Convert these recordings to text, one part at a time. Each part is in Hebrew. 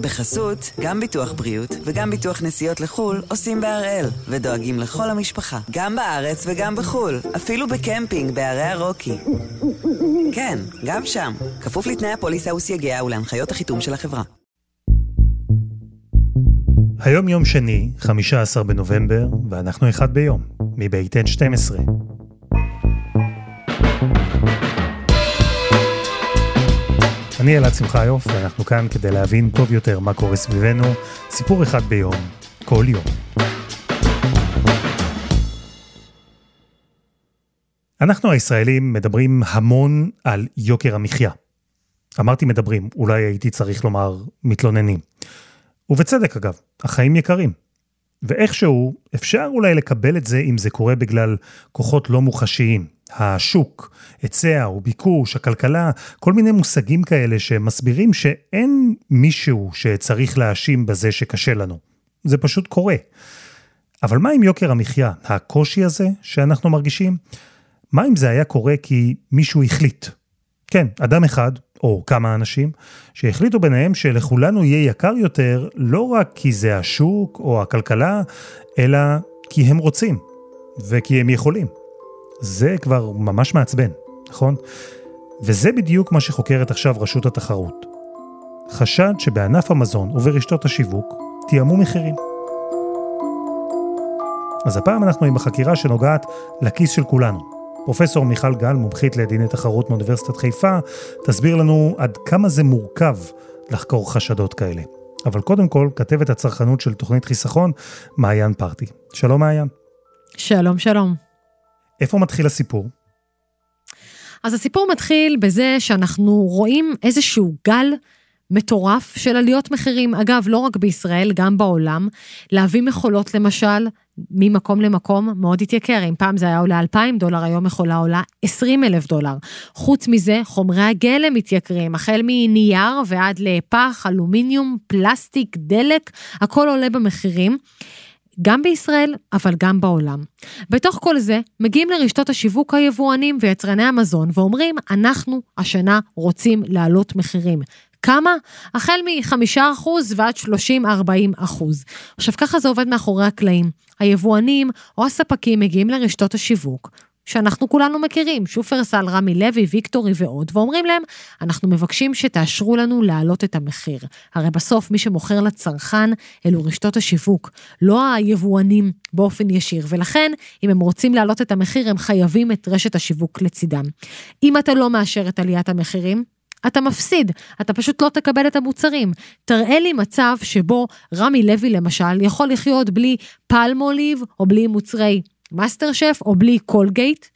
בחסות, גם ביטוח בריאות וגם ביטוח נסיעות לחו"ל עושים בהראל, ודואגים לכל המשפחה, גם בארץ וגם בחו"ל, אפילו בקמפינג בערי הרוקי. כן, גם שם, כפוף לתנאי הפוליסה וסייגיה ולהנחיות החיתום של החברה. היום יום שני, 15 בנובמבר, ואנחנו אחד ביום, מבית N12. אני אלעד שמחיוף, ואנחנו כאן כדי להבין טוב יותר מה קורה סביבנו, סיפור אחד ביום, כל יום. אנחנו הישראלים מדברים המון על יוקר המחיה. אמרתי מדברים, אולי הייתי צריך לומר מתלוננים. ובצדק אגב, החיים יקרים. ואיכשהו אפשר אולי לקבל את זה אם זה קורה בגלל כוחות לא מוחשיים. השוק, היצע וביקוש, הכלכלה, כל מיני מושגים כאלה שמסבירים שאין מישהו שצריך להאשים בזה שקשה לנו. זה פשוט קורה. אבל מה עם יוקר המחיה, הקושי הזה שאנחנו מרגישים? מה אם זה היה קורה כי מישהו החליט? כן, אדם אחד, או כמה אנשים, שהחליטו ביניהם שלכולנו יהיה יקר יותר, לא רק כי זה השוק או הכלכלה, אלא כי הם רוצים, וכי הם יכולים. זה כבר ממש מעצבן, נכון? וזה בדיוק מה שחוקרת עכשיו רשות התחרות. חשד שבענף המזון וברשתות השיווק תיאמו מחירים. אז הפעם אנחנו עם החקירה שנוגעת לכיס של כולנו. פרופסור מיכל גל, מומחית לדיני תחרות מאוניברסיטת חיפה, תסביר לנו עד כמה זה מורכב לחקור חשדות כאלה. אבל קודם כל, כתבת הצרכנות של תוכנית חיסכון, מעיין פרטי. שלום מעיין. שלום, שלום. איפה מתחיל הסיפור? אז הסיפור מתחיל בזה שאנחנו רואים איזשהו גל מטורף של עליות מחירים. אגב, לא רק בישראל, גם בעולם. להביא מכולות למשל, ממקום למקום מאוד התייקר. אם פעם זה היה עולה 2,000 דולר, היום מכולה עולה 20 אלף דולר. חוץ מזה, חומרי הגלם מתייקרים, החל מנייר ועד לפח, אלומיניום, פלסטיק, דלק, הכל עולה במחירים. גם בישראל, אבל גם בעולם. בתוך כל זה, מגיעים לרשתות השיווק היבואנים ויצרני המזון ואומרים, אנחנו השנה רוצים להעלות מחירים. כמה? החל מ-5% ועד 30-40%. עכשיו, ככה זה עובד מאחורי הקלעים. היבואנים או הספקים מגיעים לרשתות השיווק, שאנחנו כולנו מכירים, שופרסל, רמי לוי, ויקטורי ועוד, ואומרים להם, אנחנו מבקשים שתאשרו לנו להעלות את המחיר. הרי בסוף מי שמוכר לצרכן אלו רשתות השיווק, לא היבואנים באופן ישיר, ולכן אם הם רוצים להעלות את המחיר, הם חייבים את רשת השיווק לצידם. אם אתה לא מאשר את עליית המחירים, אתה מפסיד, אתה פשוט לא תקבל את המוצרים. תראה לי מצב שבו רמי לוי למשל יכול לחיות בלי פלמוליב או בלי מוצרי מאסטר שף או בלי קולגייט.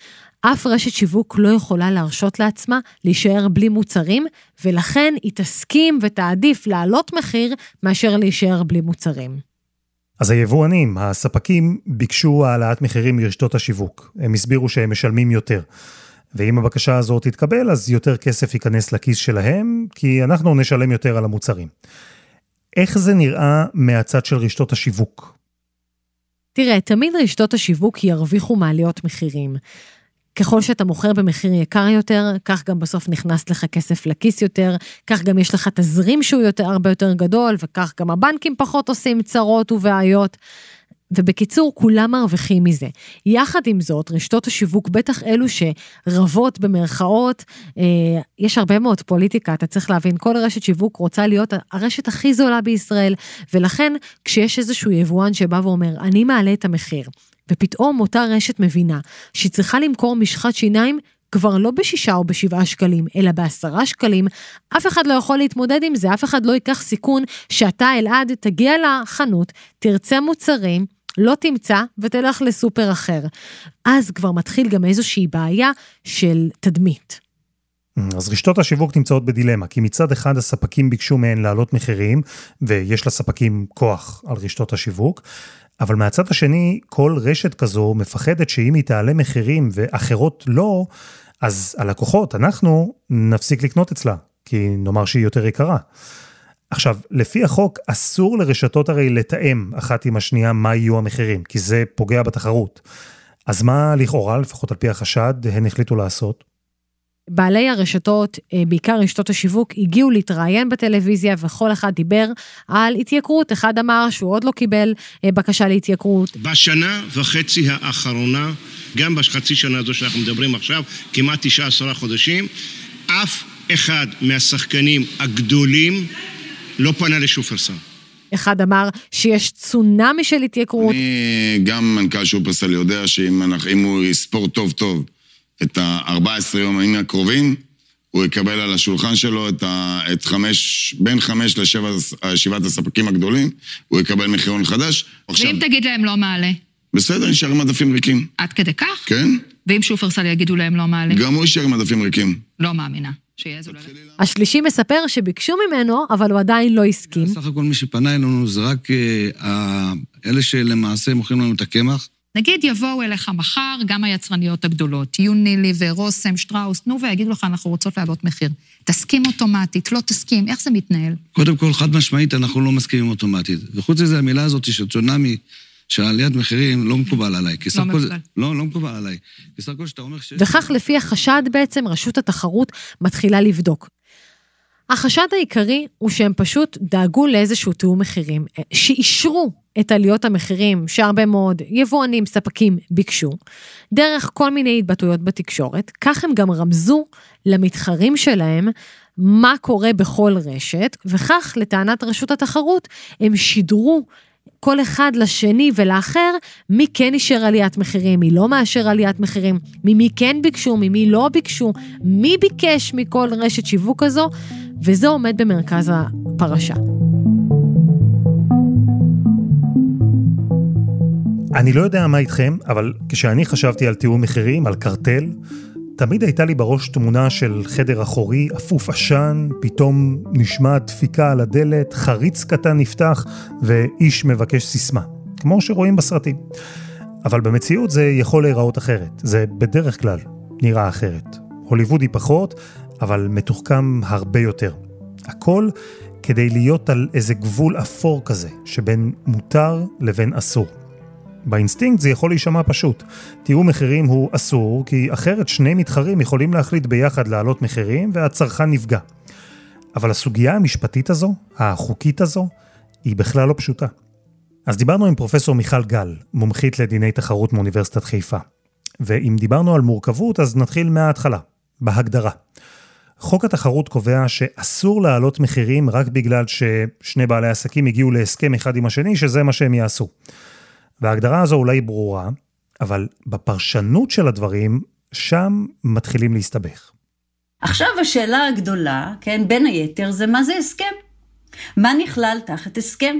אף רשת שיווק לא יכולה להרשות לעצמה להישאר בלי מוצרים, ולכן היא תסכים ותעדיף להעלות מחיר מאשר להישאר בלי מוצרים. אז היבואנים, הספקים, ביקשו העלאת מחירים מרשתות השיווק. הם הסבירו שהם משלמים יותר. ואם הבקשה הזאת תתקבל, אז יותר כסף ייכנס לכיס שלהם, כי אנחנו נשלם יותר על המוצרים. איך זה נראה מהצד של רשתות השיווק? תראה, תמיד רשתות השיווק ירוויחו מעליות מחירים. ככל שאתה מוכר במחיר יקר יותר, כך גם בסוף נכנס לך כסף לכיס יותר, כך גם יש לך תזרים שהוא יותר, הרבה יותר גדול, וכך גם הבנקים פחות עושים צרות ובעיות. ובקיצור, כולם מרוויחים מזה. יחד עם זאת, רשתות השיווק, בטח אלו שרבות במרכאות, אה, יש הרבה מאוד פוליטיקה, אתה צריך להבין, כל רשת שיווק רוצה להיות הרשת הכי זולה בישראל, ולכן כשיש איזשהו יבואן שבא ואומר, אני מעלה את המחיר, ופתאום אותה רשת מבינה שהיא צריכה למכור משחת שיניים כבר לא בשישה או בשבעה שקלים, אלא בעשרה שקלים, אף אחד לא יכול להתמודד עם זה, אף אחד לא ייקח סיכון שאתה, אלעד, תגיע לחנות, תרצה מוצרים, לא תמצא ותלך לסופר אחר. אז כבר מתחיל גם איזושהי בעיה של תדמית. אז רשתות השיווק נמצאות בדילמה, כי מצד אחד הספקים ביקשו מהן להעלות מחירים, ויש לספקים כוח על רשתות השיווק, אבל מהצד השני, כל רשת כזו מפחדת שאם היא תעלה מחירים ואחרות לא, אז הלקוחות, אנחנו, נפסיק לקנות אצלה, כי נאמר שהיא יותר יקרה. עכשיו, לפי החוק, אסור לרשתות הרי לתאם אחת עם השנייה מה יהיו המחירים, כי זה פוגע בתחרות. אז מה לכאורה, לפחות על פי החשד, הן החליטו לעשות? בעלי הרשתות, אה, בעיקר רשתות השיווק, הגיעו להתראיין בטלוויזיה וכל אחד דיבר על התייקרות. אחד אמר שהוא עוד לא קיבל אה, בקשה להתייקרות. בשנה וחצי האחרונה, גם בחצי שנה הזו שאנחנו מדברים עכשיו, כמעט תשעה עשרה חודשים, אף אחד מהשחקנים הגדולים לא פנה לשופרסל. אחד אמר שיש צונאמי של התייקרות. אני, גם מנכ"ל שופרסל יודע שאם הוא יספור טוב טוב את ה-14 יום הקרובים, הוא יקבל על השולחן שלו את, ה, את חמש, בין חמש לשבעת הספקים הגדולים, הוא יקבל מחירון חדש. ואם עכשיו... תגיד להם לא מעלה? בסדר, נשאר עם מדפים ריקים. עד כדי כך? כן. ואם שופרסל יגידו להם לא מעלה? גם הוא יישאר עם מדפים ריקים. לא מאמינה. השלישי מספר שביקשו ממנו, אבל הוא עדיין לא הסכים. סך הכל מי שפנה אלינו זה רק אה, אלה שלמעשה מוכרים לנו את הקמח. נגיד יבואו אליך מחר גם היצרניות הגדולות, יוניליבר, רוסם, שטראוס, תנו ויגידו לך, אנחנו רוצות להעלות מחיר. תסכים אוטומטית, לא תסכים, איך זה מתנהל? קודם כל, חד משמעית, אנחנו לא מסכימים אוטומטית. וחוץ מזה, המילה הזאת של צונאמי, של עליית מחירים, לא מקובל עליי. לא מקובל. לא, לא מקובל עליי. כי סך הכל שאתה אומר ש... וכך, לפי החשד בעצם, רשות התחרות מתחילה לבדוק. החשד העיקרי הוא שהם פשוט דאגו לאיזשהו תיאום מחירים, שאישרו את עליות המחירים שהרבה מאוד יבואנים, ספקים ביקשו, דרך כל מיני התבטאויות בתקשורת, כך הם גם רמזו למתחרים שלהם מה קורה בכל רשת, וכך, לטענת רשות התחרות, הם שידרו כל אחד לשני ולאחר, מי כן אישר עליית מחירים, מי לא מאשר עליית מחירים, ממי כן ביקשו, ממי לא ביקשו, מי ביקש מכל רשת שיווק כזו, וזה עומד במרכז הפרשה. אני לא יודע מה איתכם, אבל כשאני חשבתי על תיאום מחירים, על קרטל, תמיד הייתה לי בראש תמונה של חדר אחורי, אפוף עשן, פתאום נשמע דפיקה על הדלת, חריץ קטן נפתח ואיש מבקש סיסמה, כמו שרואים בסרטים. אבל במציאות זה יכול להיראות אחרת, זה בדרך כלל נראה אחרת. הוליוודי פחות, אבל מתוחכם הרבה יותר. הכל כדי להיות על איזה גבול אפור כזה, שבין מותר לבין אסור. באינסטינקט זה יכול להישמע פשוט. תיאום מחירים הוא אסור, כי אחרת שני מתחרים יכולים להחליט ביחד להעלות מחירים והצרכן נפגע. אבל הסוגיה המשפטית הזו, החוקית הזו, היא בכלל לא פשוטה. אז דיברנו עם פרופסור מיכל גל, מומחית לדיני תחרות מאוניברסיטת חיפה. ואם דיברנו על מורכבות, אז נתחיל מההתחלה, בהגדרה. חוק התחרות קובע שאסור להעלות מחירים רק בגלל ששני בעלי עסקים הגיעו להסכם אחד עם השני, שזה מה שהם יעשו. וההגדרה הזו אולי ברורה, אבל בפרשנות של הדברים, שם מתחילים להסתבך. עכשיו השאלה הגדולה, כן, בין היתר, זה מה זה הסכם? מה נכלל תחת הסכם?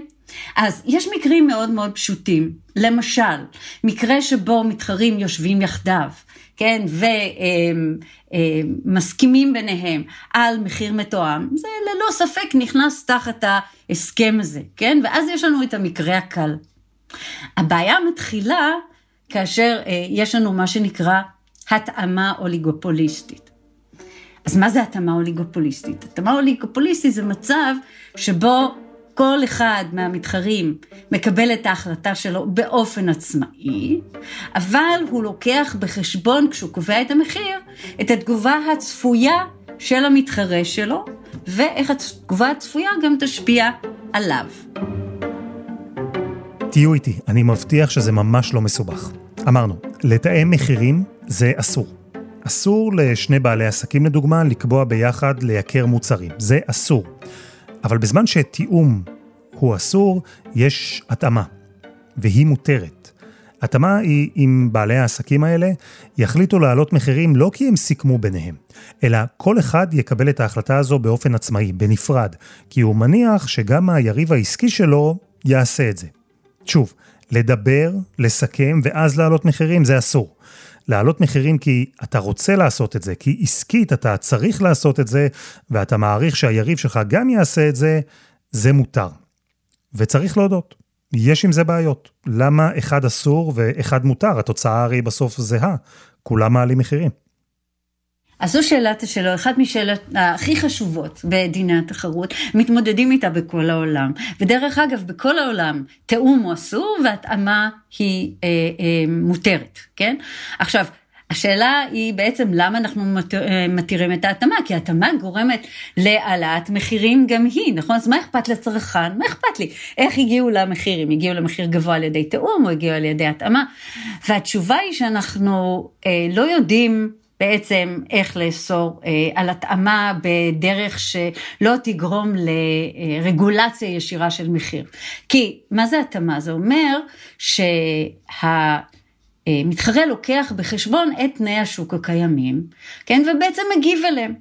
אז יש מקרים מאוד מאוד פשוטים. למשל, מקרה שבו מתחרים יושבים יחדיו, כן, ומסכימים ביניהם על מחיר מתואם, זה ללא ספק נכנס תחת ההסכם הזה, כן? ואז יש לנו את המקרה הקל. הבעיה מתחילה כאשר אה, יש לנו מה שנקרא התאמה אוליגופוליסטית. אז מה זה התאמה אוליגופוליסטית? התאמה אוליגופוליסטית זה מצב שבו כל אחד מהמתחרים מקבל את ההחלטה שלו באופן עצמאי, אבל הוא לוקח בחשבון, כשהוא קובע את המחיר, את התגובה הצפויה של המתחרה שלו, ואיך התגובה הצפויה גם תשפיע עליו. תהיו איתי, אני מבטיח שזה ממש לא מסובך. אמרנו, לתאם מחירים זה אסור. אסור לשני בעלי עסקים לדוגמה לקבוע ביחד לייקר מוצרים, זה אסור. אבל בזמן שתיאום הוא אסור, יש התאמה, והיא מותרת. התאמה היא אם בעלי העסקים האלה יחליטו להעלות מחירים לא כי הם סיכמו ביניהם, אלא כל אחד יקבל את ההחלטה הזו באופן עצמאי, בנפרד, כי הוא מניח שגם היריב העסקי שלו יעשה את זה. שוב, לדבר, לסכם ואז להעלות מחירים זה אסור. להעלות מחירים כי אתה רוצה לעשות את זה, כי עסקית אתה צריך לעשות את זה, ואתה מעריך שהיריב שלך גם יעשה את זה, זה מותר. וצריך להודות, יש עם זה בעיות. למה אחד אסור ואחד מותר? התוצאה הרי בסוף זהה, כולם מעלים מחירים. אז זו שאלת השאלה, אחת משאלות הכי חשובות בדיני התחרות, מתמודדים איתה בכל העולם. ודרך אגב, בכל העולם תיאום הוא אסור והתאמה היא אה, אה, מותרת, כן? עכשיו, השאלה היא בעצם למה אנחנו מתירים את ההתאמה, כי ההתאמה גורמת להעלאת מחירים גם היא, נכון? אז מה אכפת לצרכן? מה אכפת לי? איך הגיעו למחיר? אם הגיעו למחיר גבוה על ידי תיאום או הגיעו על ידי התאמה? והתשובה היא שאנחנו אה, לא יודעים בעצם איך לאסור אה, על התאמה בדרך שלא תגרום לרגולציה ישירה של מחיר. כי מה זה התאמה? זה אומר שהמתחרה לוקח בחשבון את תנאי השוק הקיימים, כן, ובעצם מגיב אליהם.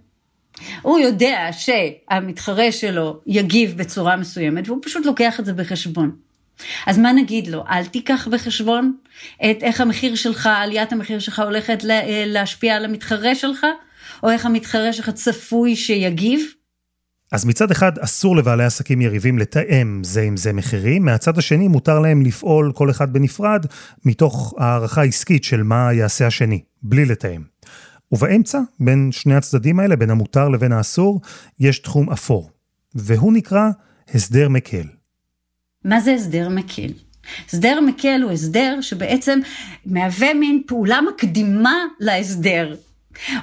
הוא יודע שהמתחרה שלו יגיב בצורה מסוימת, והוא פשוט לוקח את זה בחשבון. אז מה נגיד לו? אל תיקח בחשבון את איך המחיר שלך, עליית המחיר שלך הולכת להשפיע על המתחרה שלך, או איך המתחרה שלך צפוי שיגיב? אז מצד אחד אסור לבעלי עסקים יריבים לתאם זה עם זה מחירים, מהצד השני מותר להם לפעול כל אחד בנפרד, מתוך הערכה עסקית של מה יעשה השני, בלי לתאם. ובאמצע, בין שני הצדדים האלה, בין המותר לבין האסור, יש תחום אפור, והוא נקרא הסדר מקל. מה זה הסדר מקל? הסדר מקל הוא הסדר שבעצם מהווה מין פעולה מקדימה להסדר.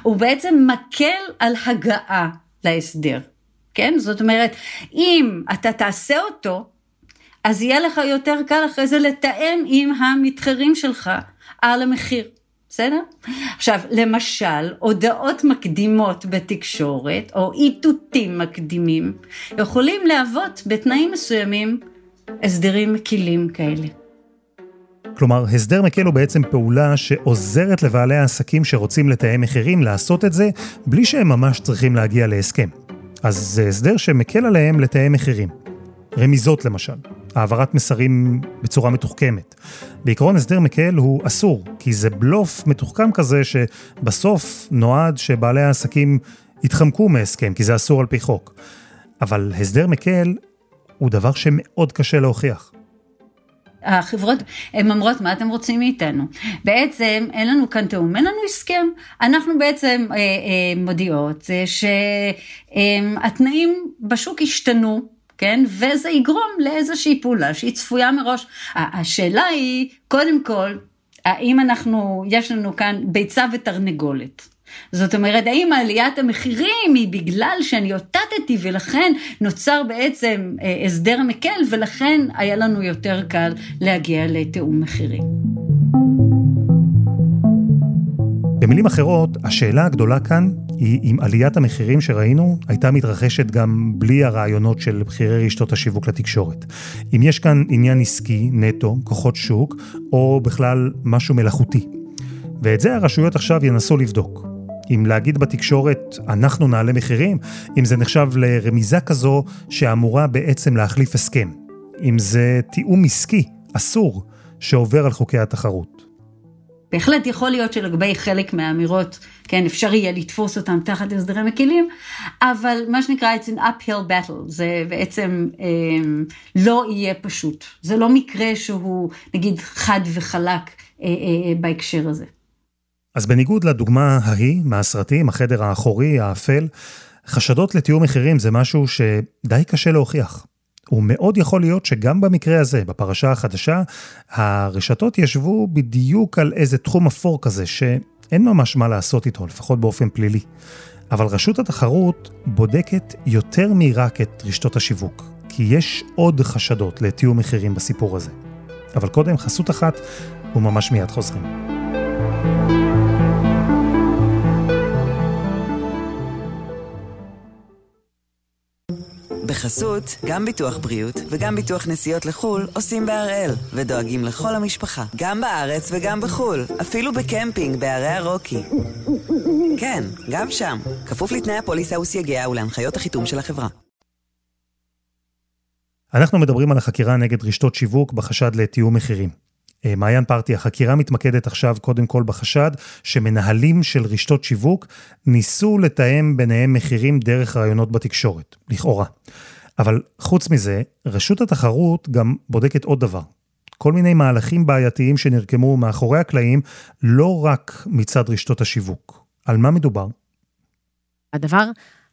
הוא בעצם מקל על הגעה להסדר, כן? זאת אומרת, אם אתה תעשה אותו, אז יהיה לך יותר קל אחרי זה לתאם עם המתחרים שלך על המחיר. בסדר? עכשיו, למשל, הודעות מקדימות בתקשורת, או איתותים מקדימים, יכולים להוות בתנאים מסוימים הסדרים מקילים כאלה. כלומר, הסדר מקל הוא בעצם פעולה שעוזרת לבעלי העסקים שרוצים לתאם מחירים לעשות את זה בלי שהם ממש צריכים להגיע להסכם. אז זה הסדר שמקל עליהם לתאם מחירים. רמיזות למשל, העברת מסרים בצורה מתוחכמת. בעקרון הסדר מקל הוא אסור, כי זה בלוף מתוחכם כזה שבסוף נועד שבעלי העסקים יתחמקו מהסכם, כי זה אסור על פי חוק. אבל הסדר מקל הוא דבר שמאוד קשה להוכיח. החברות, הן אומרות, מה אתם רוצים מאיתנו? בעצם אין לנו כאן תיאום, אין לנו הסכם. אנחנו בעצם אה, אה, מודיעות אה, שהתנאים בשוק השתנו, כן? וזה יגרום לאיזושהי פעולה שהיא צפויה מראש. השאלה היא, קודם כל, האם אנחנו, יש לנו כאן ביצה ותרנגולת. זאת אומרת, האם עליית המחירים היא בגלל שאני אותתתי ולכן נוצר בעצם אה, הסדר מקל ולכן היה לנו יותר קל להגיע לתיאום מחירים. במילים אחרות, השאלה הגדולה כאן היא אם עליית המחירים שראינו הייתה מתרחשת גם בלי הרעיונות של בכירי רשתות השיווק לתקשורת. אם יש כאן עניין עסקי, נטו, כוחות שוק, או בכלל משהו מלאכותי. ואת זה הרשויות עכשיו ינסו לבדוק. אם להגיד בתקשורת, אנחנו נעלה מחירים, אם זה נחשב לרמיזה כזו שאמורה בעצם להחליף הסכם. אם זה תיאום עסקי, אסור, שעובר על חוקי התחרות. בהחלט יכול להיות שלגבי חלק מהאמירות, כן, אפשר יהיה לתפוס אותם תחת הסדרי מקלים, אבל מה שנקרא, it's an uphill battle, זה בעצם אה, לא יהיה פשוט. זה לא מקרה שהוא, נגיד, חד וחלק אה, אה, בהקשר הזה. אז בניגוד לדוגמה ההיא מהסרטים, החדר האחורי, האפל, חשדות לתיאום מחירים זה משהו שדי קשה להוכיח. ומאוד יכול להיות שגם במקרה הזה, בפרשה החדשה, הרשתות ישבו בדיוק על איזה תחום אפור כזה, שאין ממש מה לעשות איתו, לפחות באופן פלילי. אבל רשות התחרות בודקת יותר מרק את רשתות השיווק, כי יש עוד חשדות לתיאום מחירים בסיפור הזה. אבל קודם חסות אחת, וממש מיד חוזרים. בחסות, גם ביטוח בריאות וגם ביטוח נסיעות לחו"ל עושים בהראל, ודואגים לכל המשפחה, גם בארץ וגם בחו"ל, אפילו בקמפינג בערי הרוקי. כן, גם שם, כפוף לתנאי הפוליסה וסייגיה ולהנחיות החיתום של החברה. אנחנו מדברים על החקירה נגד רשתות שיווק בחשד לתיאום מחירים. אה, מעיין פרטי, החקירה מתמקדת עכשיו קודם כל בחשד שמנהלים של רשתות שיווק ניסו לתאם ביניהם מחירים דרך רעיונות בתקשורת, לכאורה. אבל חוץ מזה, רשות התחרות גם בודקת עוד דבר. כל מיני מהלכים בעייתיים שנרקמו מאחורי הקלעים, לא רק מצד רשתות השיווק. על מה מדובר? הדבר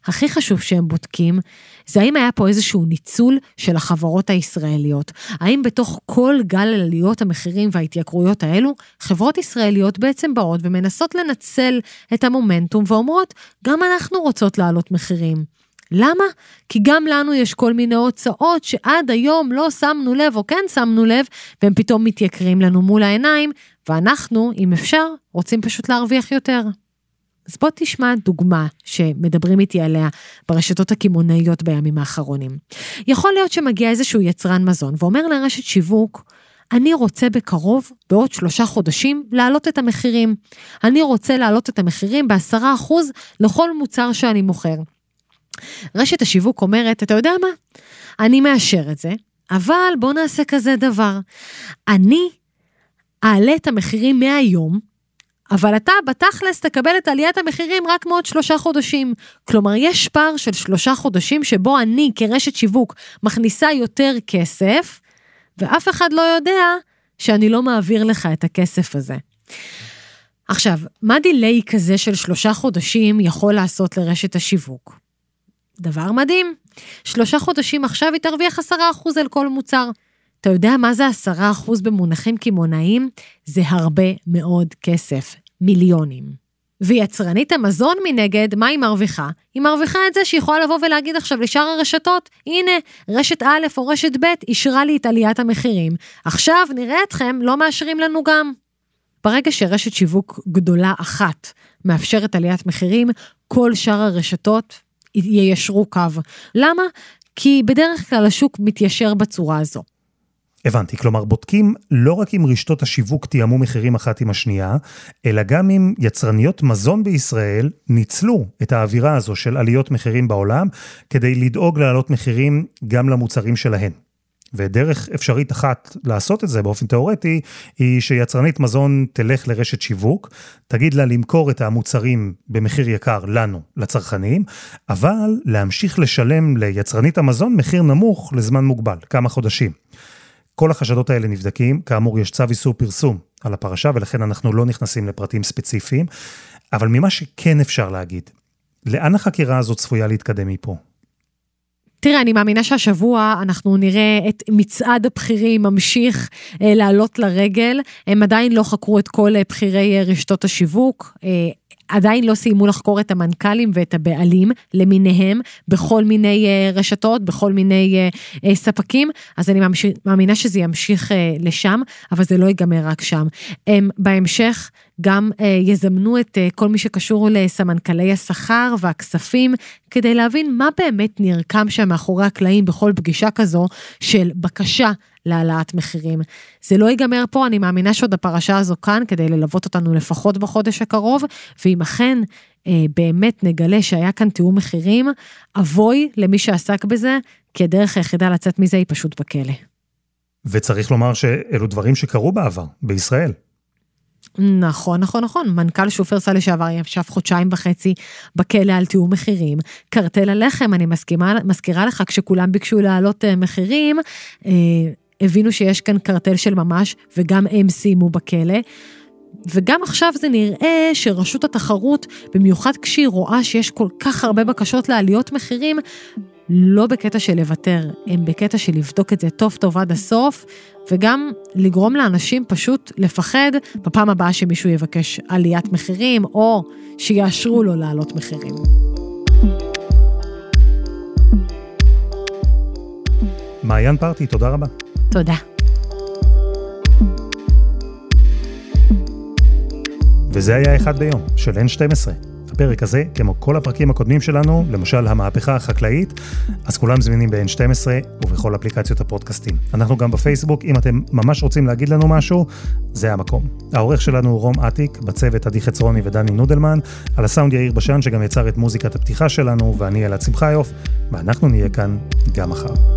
הכי חשוב שהם בודקים, זה האם היה פה איזשהו ניצול של החברות הישראליות. האם בתוך כל גל עליות המחירים וההתייקרויות האלו, חברות ישראליות בעצם באות ומנסות לנצל את המומנטום ואומרות, גם אנחנו רוצות להעלות מחירים. למה? כי גם לנו יש כל מיני הוצאות שעד היום לא שמנו לב או כן שמנו לב, והם פתאום מתייקרים לנו מול העיניים, ואנחנו, אם אפשר, רוצים פשוט להרוויח יותר. אז בוא תשמע דוגמה שמדברים איתי עליה ברשתות הקמעונאיות בימים האחרונים. יכול להיות שמגיע איזשהו יצרן מזון ואומר לרשת שיווק, אני רוצה בקרוב, בעוד שלושה חודשים, להעלות את המחירים. אני רוצה להעלות את המחירים בעשרה אחוז לכל מוצר שאני מוכר. רשת השיווק אומרת, אתה יודע מה? אני מאשר את זה, אבל בוא נעשה כזה דבר. אני אעלה את המחירים מהיום, אבל אתה בתכלס תקבל את עליית המחירים רק מעוד שלושה חודשים. כלומר, יש פער של שלושה חודשים שבו אני כרשת שיווק מכניסה יותר כסף, ואף אחד לא יודע שאני לא מעביר לך את הכסף הזה. עכשיו, מה דיליי כזה של שלושה חודשים יכול לעשות לרשת השיווק? דבר מדהים, שלושה חודשים עכשיו היא תרוויח עשרה אחוז על כל מוצר. אתה יודע מה זה עשרה אחוז במונחים קמעונאיים? זה הרבה מאוד כסף, מיליונים. ויצרנית המזון מנגד, מה היא מרוויחה? היא מרוויחה את זה שהיא יכולה לבוא ולהגיד עכשיו לשאר הרשתות, הנה, רשת א' או רשת ב' אישרה לי את עליית המחירים. עכשיו נראה אתכם לא מאשרים לנו גם. ברגע שרשת שיווק גדולה אחת מאפשרת עליית מחירים, כל שאר הרשתות יישרו קו. למה? כי בדרך כלל השוק מתיישר בצורה הזו. הבנתי, כלומר בודקים לא רק אם רשתות השיווק תיאמו מחירים אחת עם השנייה, אלא גם אם יצרניות מזון בישראל ניצלו את האווירה הזו של עליות מחירים בעולם, כדי לדאוג להעלות מחירים גם למוצרים שלהן. ודרך אפשרית אחת לעשות את זה באופן תיאורטי, היא שיצרנית מזון תלך לרשת שיווק, תגיד לה למכור את המוצרים במחיר יקר לנו, לצרכנים, אבל להמשיך לשלם ליצרנית המזון מחיר נמוך לזמן מוגבל, כמה חודשים. כל החשדות האלה נבדקים, כאמור יש צו איסור פרסום על הפרשה ולכן אנחנו לא נכנסים לפרטים ספציפיים, אבל ממה שכן אפשר להגיד, לאן החקירה הזאת צפויה להתקדם מפה? תראה, אני מאמינה שהשבוע אנחנו נראה את מצעד הבכירים ממשיך אה, לעלות לרגל. הם עדיין לא חקרו את כל אה, בכירי אה, רשתות השיווק. אה, עדיין לא סיימו לחקור את המנכ"לים ואת הבעלים למיניהם בכל מיני אה, רשתות, בכל מיני אה, אה, ספקים, אז אני מאמינה שזה ימשיך לשם, אבל זה לא ייגמר רק שם. הם בהמשך גם יזמנו את כל מי שקשור לסמנכ"לי השכר והכספים, כדי להבין מה באמת נרקם שם מאחורי הקלעים בכל פגישה כזו של בקשה להעלאת מחירים. זה לא ייגמר פה, אני מאמינה שעוד הפרשה הזו כאן כדי ללוות אותנו לפחות בחודש הקרוב, ואם אכן אה, באמת נגלה שהיה כאן תיאום מחירים, אבוי למי שעסק בזה, כי הדרך היחידה לצאת מזה היא פשוט בכלא. וצריך לומר שאלו דברים שקרו בעבר, בישראל. נכון, נכון, נכון. מנכ"ל שופרסל לשעבר ישב חודשיים וחצי בכלא על תיאום מחירים. קרטל הלחם, אני מסכימה, מזכירה לך, כשכולם ביקשו להעלות אה, מחירים, אה, הבינו שיש כאן קרטל של ממש, וגם הם סיימו בכלא. וגם עכשיו זה נראה שרשות התחרות, במיוחד כשהיא רואה שיש כל כך הרבה בקשות לעליות מחירים, לא בקטע של לוותר, הם בקטע של לבדוק את זה טוב טוב עד הסוף, וגם לגרום לאנשים פשוט לפחד בפעם הבאה שמישהו יבקש עליית מחירים, או שיאשרו לו לעלות מחירים. מעיין פרטי, תודה רבה. תודה. וזה היה אחד ביום, של N12. הפרק הזה, כמו כל הפרקים הקודמים שלנו, למשל המהפכה החקלאית, אז כולם זמינים ב-N12 ובכל אפליקציות הפודקאסטים. אנחנו גם בפייסבוק, אם אתם ממש רוצים להגיד לנו משהו, זה המקום. העורך שלנו הוא רום אטיק, בצוות עדי חצרוני ודני נודלמן, על הסאונד יאיר בשן שגם יצר את מוזיקת הפתיחה שלנו, ואני אלעד שמחיוף, ואנחנו נהיה כאן גם מחר.